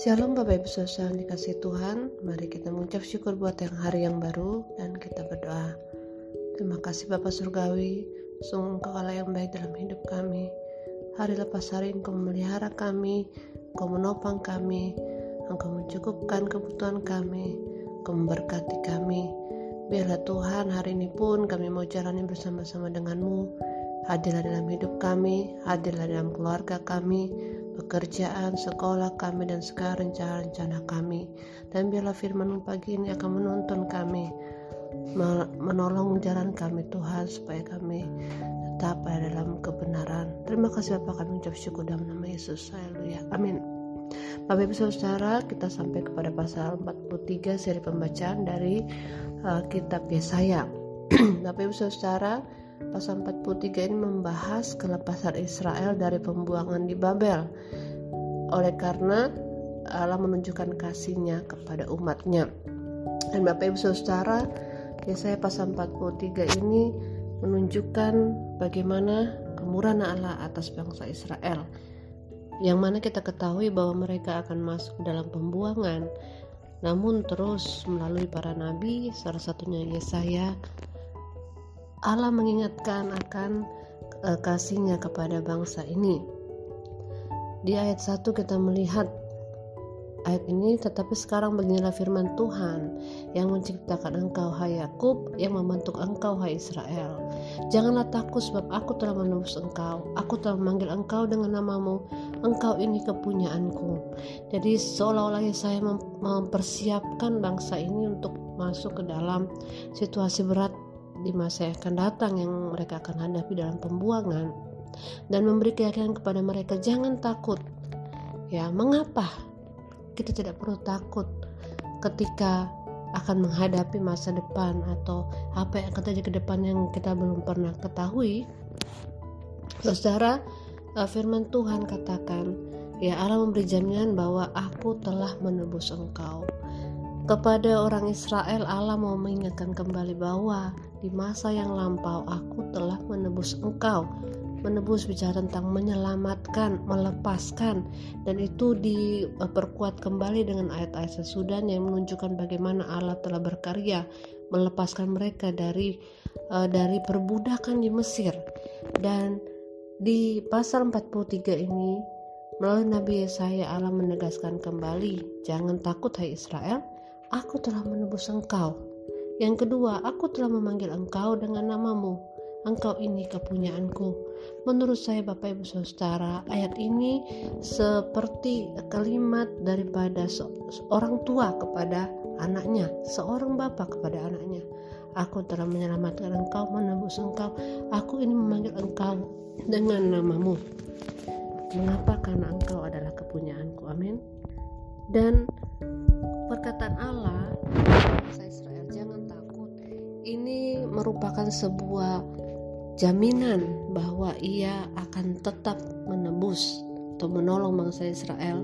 Shalom Bapak Ibu Saudara dikasih Tuhan. Mari kita mengucap syukur buat yang hari yang baru Dan kita berdoa. Terima kasih Bapak Surgawi. Sungguh engkau Allah yang baik dalam hidup kami. Hari lepas hari engkau memelihara kami Engkau menopang kami Engkau mencukupkan kebutuhan kami Engkau memberkati kami. Biarlah Tuhan hari ini pun kami mau jalani bersama-sama denganmu Hadirlah dalam hidup kami Hadirlah dalam keluarga kami pekerjaan, sekolah kami, dan segala rencana-rencana kami. Dan biarlah firman pagi ini akan menuntun kami, menolong jalan kami Tuhan, supaya kami tetap ada dalam kebenaran. Terima kasih Bapak kami ucap syukur dalam nama Yesus. Haleluya. Amin. Bapak Ibu Saudara, kita sampai kepada pasal 43 seri pembacaan dari uh, kitab Yesaya. Bapak Ibu Saudara, Pasal 43 ini membahas kelepasan Israel dari pembuangan di Babel. Oleh karena Allah menunjukkan kasihnya kepada umatnya. Dan Bapak Ibu Saudara, Yesaya pasal 43 ini menunjukkan bagaimana kemurahan Allah atas bangsa Israel. Yang mana kita ketahui bahwa mereka akan masuk dalam pembuangan. Namun terus melalui para nabi, salah satunya Yesaya, Allah mengingatkan akan uh, kasihnya kepada bangsa ini. Di ayat 1 kita melihat ayat ini tetapi sekarang beginilah firman Tuhan yang menciptakan engkau hai Yakub yang membentuk engkau hai Israel. Janganlah takut sebab aku telah menebus engkau. Aku telah memanggil engkau dengan namamu. Engkau ini kepunyaanku. Jadi seolah-olah saya mempersiapkan bangsa ini untuk masuk ke dalam situasi berat di masa yang akan datang yang mereka akan hadapi dalam pembuangan. Dan memberi keyakinan kepada mereka jangan takut. Ya mengapa kita tidak perlu takut ketika akan menghadapi masa depan atau apa yang akan terjadi ke depan yang kita belum pernah ketahui? Saudara eh, firman Tuhan katakan ya Allah memberi jaminan bahwa aku telah menebus engkau kepada orang Israel Allah mau mengingatkan kembali bahwa di masa yang lampau aku telah menebus engkau. Menebus bicara tentang menyelamatkan, melepaskan dan itu diperkuat kembali dengan ayat-ayat sesudahnya yang menunjukkan bagaimana Allah telah berkarya melepaskan mereka dari uh, dari perbudakan di Mesir. Dan di pasal 43 ini melalui Nabi Yesaya Allah menegaskan kembali, jangan takut hai Israel, aku telah menebus engkau yang kedua, aku telah memanggil engkau dengan namamu. Engkau ini kepunyaanku. Menurut saya Bapak Ibu Saudara, ayat ini seperti kalimat daripada seorang tua kepada anaknya, seorang bapak kepada anaknya. Aku telah menyelamatkan engkau, menebus engkau. Aku ini memanggil engkau dengan namamu. Mengapa? Karena engkau adalah kepunyaanku. Amin. Dan perkataan Allah, saya ini merupakan sebuah jaminan bahwa ia akan tetap menebus atau menolong bangsa Israel.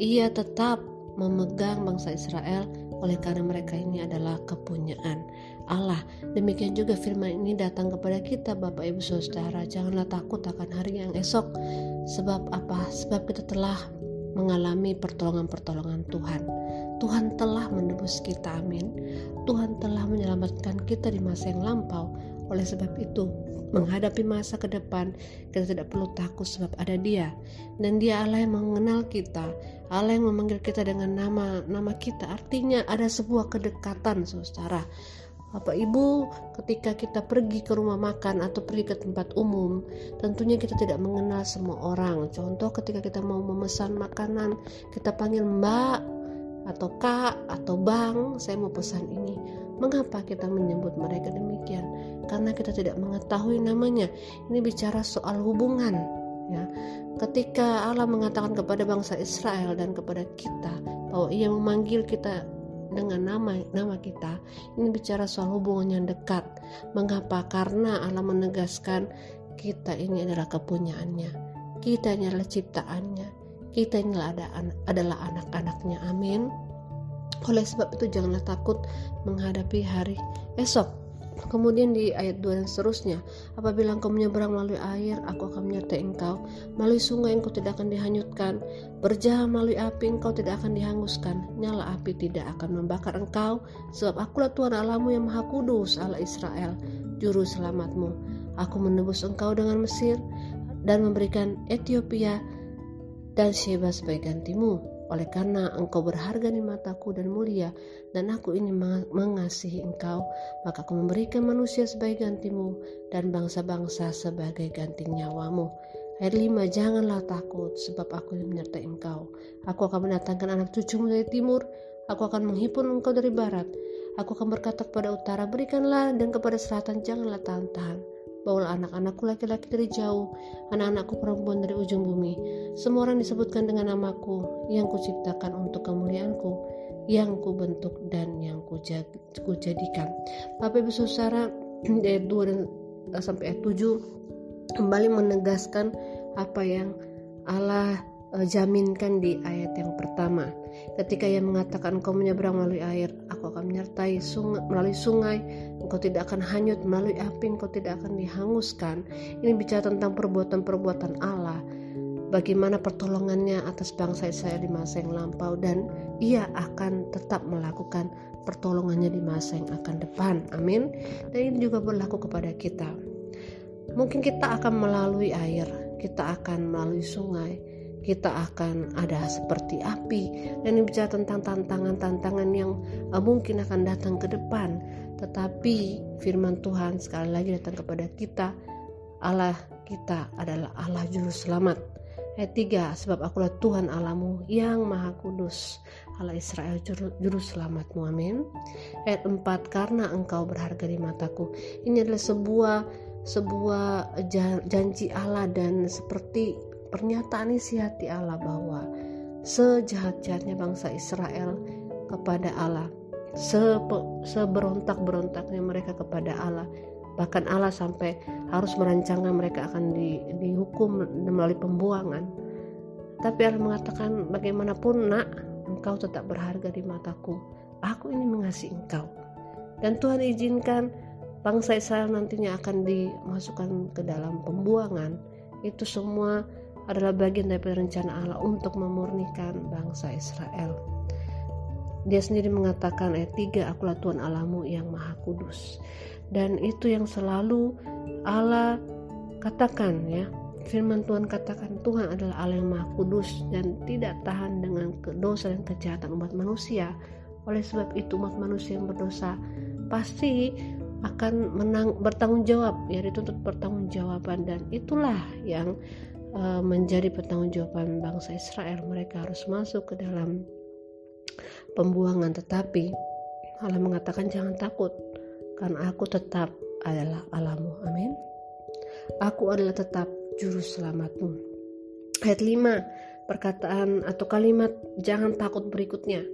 Ia tetap memegang bangsa Israel oleh karena mereka ini adalah kepunyaan Allah. Demikian juga firman ini datang kepada kita Bapak Ibu Saudara, janganlah takut akan hari yang esok. Sebab apa? Sebab kita telah mengalami pertolongan-pertolongan Tuhan. Tuhan telah menebus kita, amin. Tuhan telah menyelamatkan kita di masa yang lampau. Oleh sebab itu, menghadapi masa ke depan, kita tidak perlu takut sebab ada Dia. Dan Dia Allah yang mengenal kita, Allah yang memanggil kita dengan nama nama kita. Artinya ada sebuah kedekatan, saudara. Bapak Ibu, ketika kita pergi ke rumah makan atau pergi ke tempat umum, tentunya kita tidak mengenal semua orang. Contoh ketika kita mau memesan makanan, kita panggil Mbak, atau kak atau bang saya mau pesan ini. Mengapa kita menyebut mereka demikian? Karena kita tidak mengetahui namanya. Ini bicara soal hubungan ya. Ketika Allah mengatakan kepada bangsa Israel dan kepada kita bahwa ia memanggil kita dengan nama nama kita ini bicara soal hubungan yang dekat. Mengapa? Karena Allah menegaskan kita ini adalah kepunyaannya. Kita ini adalah ciptaannya kita ini adalah anak-anaknya amin oleh sebab itu janganlah takut menghadapi hari esok Kemudian di ayat 2 dan seterusnya, apabila engkau menyeberang melalui air, aku akan menyertai engkau. Melalui sungai engkau tidak akan dihanyutkan. Berjalan melalui api engkau tidak akan dihanguskan. Nyala api tidak akan membakar engkau. Sebab akulah Tuhan Allahmu yang maha kudus, Allah Israel, juru selamatmu. Aku menebus engkau dengan Mesir dan memberikan Ethiopia dan Sheba sebagai gantimu oleh karena engkau berharga di mataku dan mulia, dan aku ini mengasihi engkau, maka aku memberikan manusia sebagai gantimu dan bangsa-bangsa sebagai ganti nyawamu. Ayat 5, janganlah takut sebab aku menyertai engkau. Aku akan mendatangkan anak cucumu dari timur, aku akan menghipur engkau dari barat. Aku akan berkata kepada utara, berikanlah, dan kepada selatan, janganlah tahan-tahan Bawalah anak-anakku laki-laki dari jauh, anak-anakku perempuan dari ujung bumi. Semua orang disebutkan dengan namaku, yang kuciptakan untuk kemuliaanku, yang kubentuk dan yang kujadikan. Bapak Ibu Saudara, ayat 2 dan eh, sampai ayat 7 kembali menegaskan apa yang Allah uh, jaminkan di ayat yang pertama. Ketika ia mengatakan engkau menyeberang melalui air, aku akan menyertai sungai, melalui sungai, engkau tidak akan hanyut melalui api, engkau tidak akan dihanguskan. Ini bicara tentang perbuatan-perbuatan Allah. Bagaimana pertolongannya atas bangsa Israel di masa yang lampau dan ia akan tetap melakukan pertolongannya di masa yang akan depan. Amin. Dan ini juga berlaku kepada kita. Mungkin kita akan melalui air, kita akan melalui sungai, kita akan ada seperti api. Dan ini bicara tentang tantangan-tantangan yang uh, mungkin akan datang ke depan. Tetapi firman Tuhan sekali lagi datang kepada kita. Allah kita adalah Allah juru selamat. Ayat 3 sebab akulah Tuhan Allahmu yang maha kudus. Allah Israel juru, juru selamatmu amin. Ayat 4 karena engkau berharga di mataku. Ini adalah sebuah sebuah janji Allah dan seperti pernyataan isi hati Allah bahwa sejahat-jahatnya bangsa Israel kepada Allah, seberontak-berontaknya mereka kepada Allah, bahkan Allah sampai harus merancangkan mereka akan di, dihukum melalui pembuangan. Tapi Allah mengatakan bagaimanapun nak, engkau tetap berharga di mataku. Aku ini mengasihi engkau. Dan Tuhan izinkan bangsa Israel nantinya akan dimasukkan ke dalam pembuangan. Itu semua adalah bagian dari rencana Allah untuk memurnikan bangsa Israel. Dia sendiri mengatakan ayat 3, Akulah Tuhan Allahmu yang maha kudus. Dan itu yang selalu Allah katakan ya. Firman Tuhan katakan Tuhan adalah Allah yang maha kudus dan tidak tahan dengan dosa dan kejahatan umat manusia. Oleh sebab itu umat manusia yang berdosa pasti akan menang, bertanggung jawab ya dituntut pertanggungjawaban dan itulah yang uh, menjadi pertanggungjawaban bangsa Israel mereka harus masuk ke dalam pembuangan. Tetapi Allah mengatakan jangan takut karena aku tetap adalah Allahmu. Amin. Aku adalah tetap juru selamatmu. Ayat 5 perkataan atau kalimat jangan takut berikutnya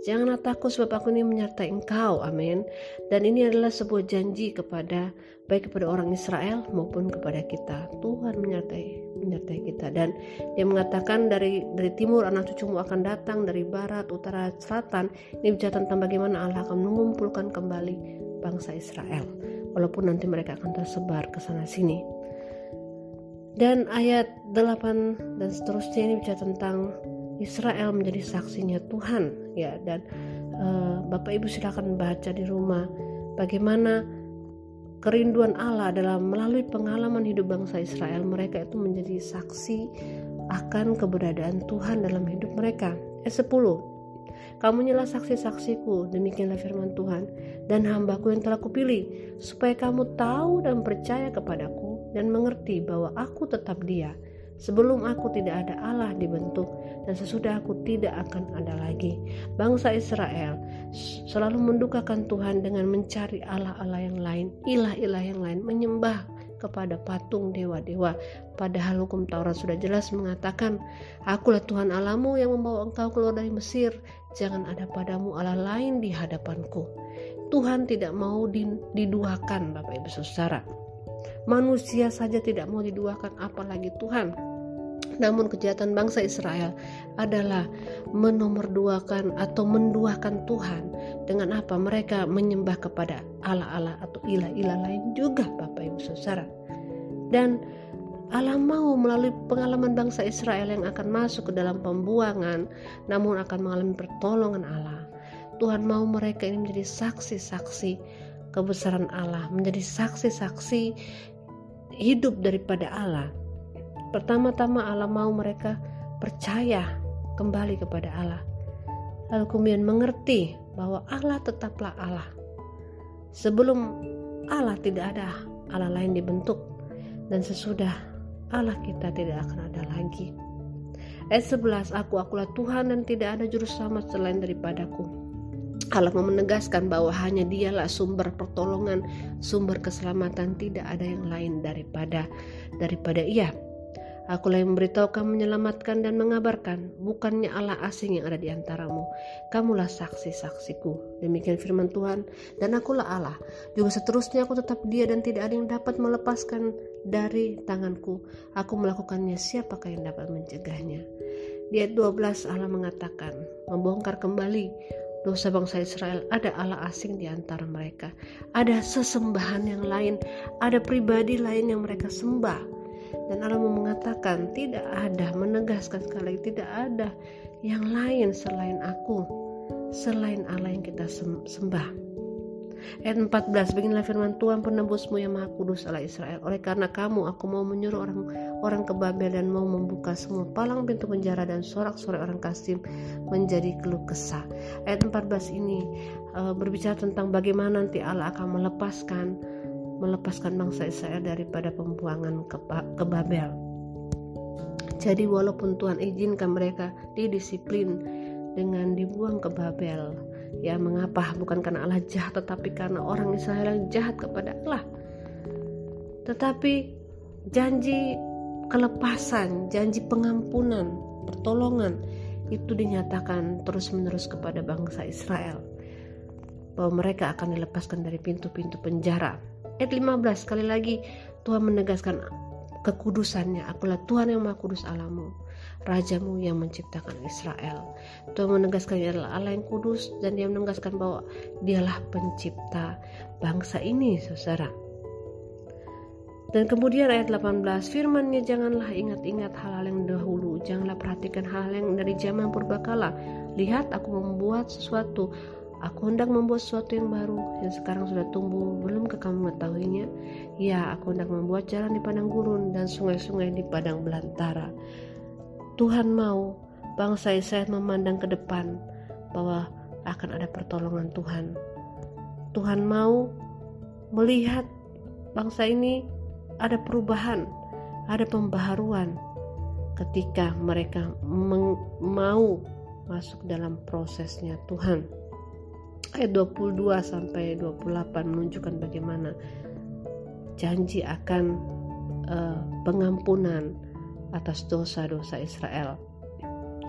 Janganlah takut sebab aku ini menyertai engkau. Amin. Dan ini adalah sebuah janji kepada baik kepada orang Israel maupun kepada kita. Tuhan menyertai menyertai kita dan dia mengatakan dari dari timur anak cucumu akan datang dari barat, utara, selatan. Ini bicara tentang bagaimana Allah akan mengumpulkan kembali bangsa Israel. Walaupun nanti mereka akan tersebar ke sana sini. Dan ayat 8 dan seterusnya ini bicara tentang Israel menjadi saksinya Tuhan ya. Dan uh, Bapak Ibu silakan baca di rumah bagaimana kerinduan Allah adalah melalui pengalaman hidup bangsa Israel. Mereka itu menjadi saksi akan keberadaan Tuhan dalam hidup mereka. Eh 10 kamu nyalah saksi-saksiku, demikianlah firman Tuhan, dan hambaku yang telah kupilih, supaya kamu tahu dan percaya kepadaku, dan mengerti bahwa aku tetap dia, Sebelum aku tidak ada Allah dibentuk dan sesudah aku tidak akan ada lagi. Bangsa Israel selalu mendukakan Tuhan dengan mencari Allah-Allah yang lain, ilah-ilah yang lain, menyembah kepada patung dewa-dewa. Padahal hukum Taurat sudah jelas mengatakan, Akulah Tuhan Allahmu yang membawa engkau keluar dari Mesir. Jangan ada padamu Allah lain di hadapanku. Tuhan tidak mau diduakan Bapak Ibu Saudara. Manusia saja tidak mau diduakan apalagi Tuhan Namun kejahatan bangsa Israel adalah menomorduakan atau menduakan Tuhan dengan apa mereka menyembah kepada Allah-Allah atau ilah-ilah lain juga Bapak Ibu Saudara. Dan Allah mau melalui pengalaman bangsa Israel yang akan masuk ke dalam pembuangan namun akan mengalami pertolongan Allah. Tuhan mau mereka ini menjadi saksi-saksi kebesaran Allah, menjadi saksi-saksi hidup daripada Allah. Pertama-tama Allah mau mereka percaya kembali kepada Allah. Lalu kemudian mengerti bahwa Allah tetaplah Allah. Sebelum Allah tidak ada Allah lain dibentuk dan sesudah Allah kita tidak akan ada lagi. Ayat 11, aku akulah Tuhan dan tidak ada juru selamat selain daripadaku. Allah menegaskan bahwa hanya dialah sumber pertolongan, sumber keselamatan, tidak ada yang lain daripada daripada ia. Akulah yang memberitahu kamu menyelamatkan dan mengabarkan, bukannya Allah asing yang ada di antaramu. Kamulah saksi-saksiku. Demikian firman Tuhan, dan akulah Allah. Juga seterusnya aku tetap dia dan tidak ada yang dapat melepaskan dari tanganku. Aku melakukannya, siapakah yang dapat mencegahnya? Di ayat 12 Allah mengatakan, membongkar kembali dosa bangsa Israel, ada Allah asing di antara mereka. Ada sesembahan yang lain, ada pribadi lain yang mereka sembah dan Allah mengatakan tidak ada menegaskan sekali tidak ada yang lain selain aku selain Allah yang kita sembah. Ayat 14 Beginilah firman Tuhan penebusmu yang maha kudus Allah Israel. Oleh karena kamu aku mau menyuruh orang orang ke Babel Dan mau membuka semua palang pintu penjara Dan sorak-sorai orang Kasim menjadi keluh kesah. Ayat 14 ini uh, berbicara tentang bagaimana nanti Allah akan melepaskan melepaskan bangsa Israel daripada pembuangan ke, ke Babel. Jadi walaupun Tuhan izinkan mereka didisiplin dengan dibuang ke Babel, ya mengapa? Bukan karena Allah jahat, tetapi karena orang Israel yang jahat kepada Allah. Tetapi janji kelepasan, janji pengampunan, pertolongan itu dinyatakan terus-menerus kepada bangsa Israel bahwa mereka akan dilepaskan dari pintu-pintu penjara Ayat 15 sekali lagi Tuhan menegaskan kekudusannya. Akulah Tuhan yang Maha Kudus Alamu, Rajamu yang menciptakan Israel. Tuhan menegaskan dia adalah Allah yang kudus dan dia menegaskan bahwa dialah pencipta bangsa ini, saudara. Dan kemudian ayat 18 firmannya janganlah ingat-ingat hal-hal yang dahulu Janganlah perhatikan hal, -hal yang dari zaman purbakala Lihat aku membuat sesuatu Aku hendak membuat sesuatu yang baru yang sekarang sudah tumbuh, belumkah kamu mengetahuinya? Ya, aku hendak membuat jalan di padang gurun dan sungai-sungai di padang belantara. Tuhan mau bangsa Israel memandang ke depan bahwa akan ada pertolongan Tuhan. Tuhan mau melihat bangsa ini ada perubahan, ada pembaharuan ketika mereka mau masuk dalam prosesnya Tuhan ayat 22 sampai 28 menunjukkan bagaimana janji akan uh, pengampunan atas dosa-dosa Israel.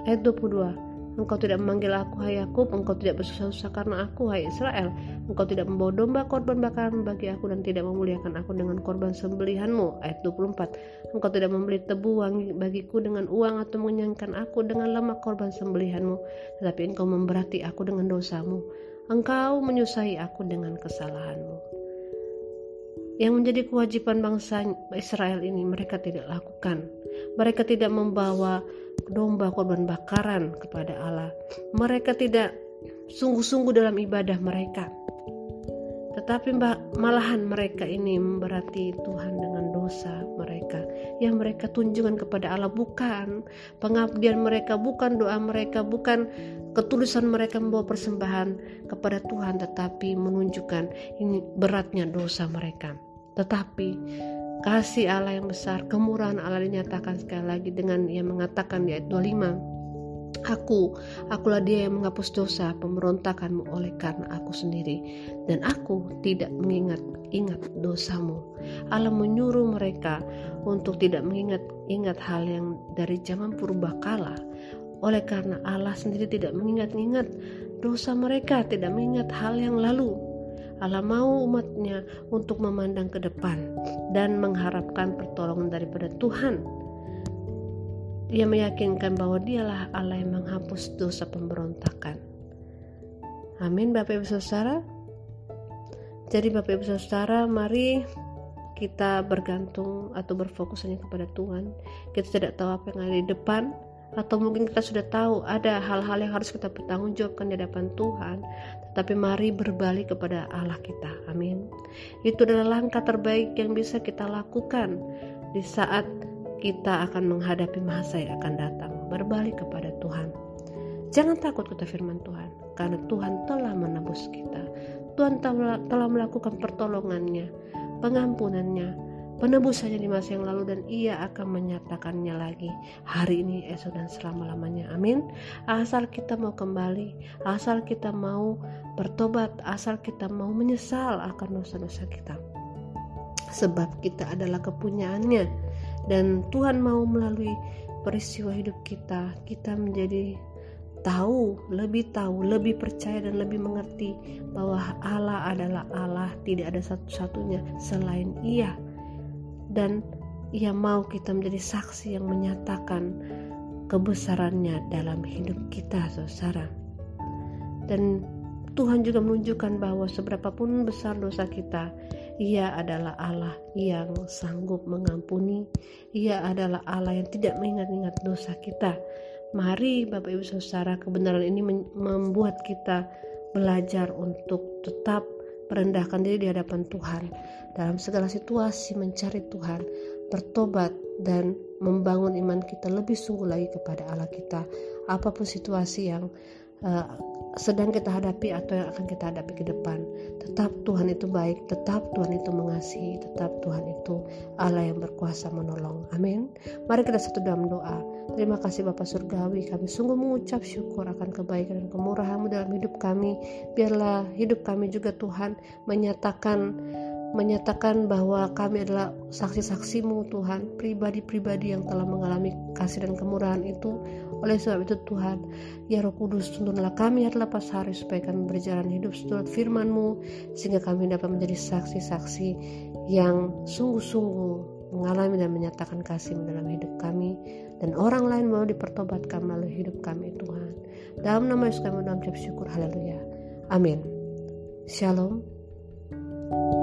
Ayat 22 Engkau tidak memanggil aku hai Yakub, engkau tidak bersusah-susah karena aku hai Israel. Engkau tidak membawa domba korban bakaran bagi aku dan tidak memuliakan aku dengan korban sembelihanmu. Ayat 24. Engkau tidak membeli tebu wangi bagiku dengan uang atau mengenyangkan aku dengan lemak korban sembelihanmu, tetapi engkau memberati aku dengan dosamu engkau menyusahi aku dengan kesalahanmu. Yang menjadi kewajiban bangsa Israel ini mereka tidak lakukan. Mereka tidak membawa domba korban bakaran kepada Allah. Mereka tidak sungguh-sungguh dalam ibadah mereka. Tetapi malahan mereka ini memberati Tuhan dengan dosa mereka yang mereka tunjukkan kepada Allah bukan pengabdian mereka, bukan doa mereka, bukan ketulusan mereka membawa persembahan kepada Tuhan tetapi menunjukkan ini beratnya dosa mereka. Tetapi kasih Allah yang besar, kemurahan Allah dinyatakan sekali lagi dengan yang mengatakan di ayat 25 Aku, akulah dia yang menghapus dosa pemberontakanmu oleh karena aku sendiri dan aku tidak mengingat-ingat dosamu. Allah menyuruh mereka untuk tidak mengingat-ingat hal yang dari zaman purba kala. Oleh karena Allah sendiri tidak mengingat-ingat dosa mereka, tidak mengingat hal yang lalu. Allah mau umatnya untuk memandang ke depan dan mengharapkan pertolongan daripada Tuhan ia meyakinkan bahwa dialah Allah yang menghapus dosa pemberontakan. Amin Bapak Ibu Saudara. Jadi Bapak Ibu Saudara, mari kita bergantung atau berfokus hanya kepada Tuhan. Kita tidak tahu apa yang ada di depan, atau mungkin kita sudah tahu ada hal-hal yang harus kita pertanggungjawabkan di hadapan Tuhan tetapi mari berbalik kepada Allah kita amin itu adalah langkah terbaik yang bisa kita lakukan di saat kita akan menghadapi masa yang akan datang berbalik kepada Tuhan jangan takut kata firman Tuhan karena Tuhan telah menebus kita Tuhan telah melakukan pertolongannya pengampunannya penebusannya di masa yang lalu dan ia akan menyatakannya lagi hari ini, esok dan selama-lamanya. Amin. Asal kita mau kembali, asal kita mau bertobat, asal kita mau menyesal akan dosa-dosa kita. Sebab kita adalah kepunyaannya dan Tuhan mau melalui peristiwa hidup kita, kita menjadi tahu, lebih tahu, lebih percaya dan lebih mengerti bahwa Allah adalah Allah, tidak ada satu-satunya selain Ia. Dan ia mau kita menjadi saksi yang menyatakan kebesarannya dalam hidup kita saudara. Dan Tuhan juga menunjukkan bahwa seberapapun besar dosa kita ia adalah Allah yang sanggup mengampuni. Ia adalah Allah yang tidak mengingat-ingat dosa kita. Mari Bapak Ibu Saudara kebenaran ini membuat kita belajar untuk tetap merendahkan diri di hadapan Tuhan. Dalam segala situasi mencari Tuhan, bertobat dan membangun iman kita lebih sungguh lagi kepada Allah kita. Apa pun situasi yang uh, sedang kita hadapi atau yang akan kita hadapi ke depan. Tetap Tuhan itu baik, tetap Tuhan itu mengasihi, tetap Tuhan itu Allah yang berkuasa menolong. Amin. Mari kita satu dalam doa. Terima kasih Bapak Surgawi, kami sungguh mengucap syukur akan kebaikan dan kemurahan-Mu dalam hidup kami. Biarlah hidup kami juga Tuhan menyatakan menyatakan bahwa kami adalah saksi-saksimu Tuhan. Pribadi-pribadi yang telah mengalami kasih dan kemurahan itu oleh sebab itu Tuhan ya roh kudus tuntunlah kami adalah pas hari supaya kami berjalan hidup seturut firmanmu sehingga kami dapat menjadi saksi-saksi yang sungguh-sungguh mengalami dan menyatakan kasih dalam hidup kami dan orang lain mau dipertobatkan melalui hidup kami Tuhan. Dalam nama Yesus kami dalam syukur. Haleluya. Amin. Shalom. thank you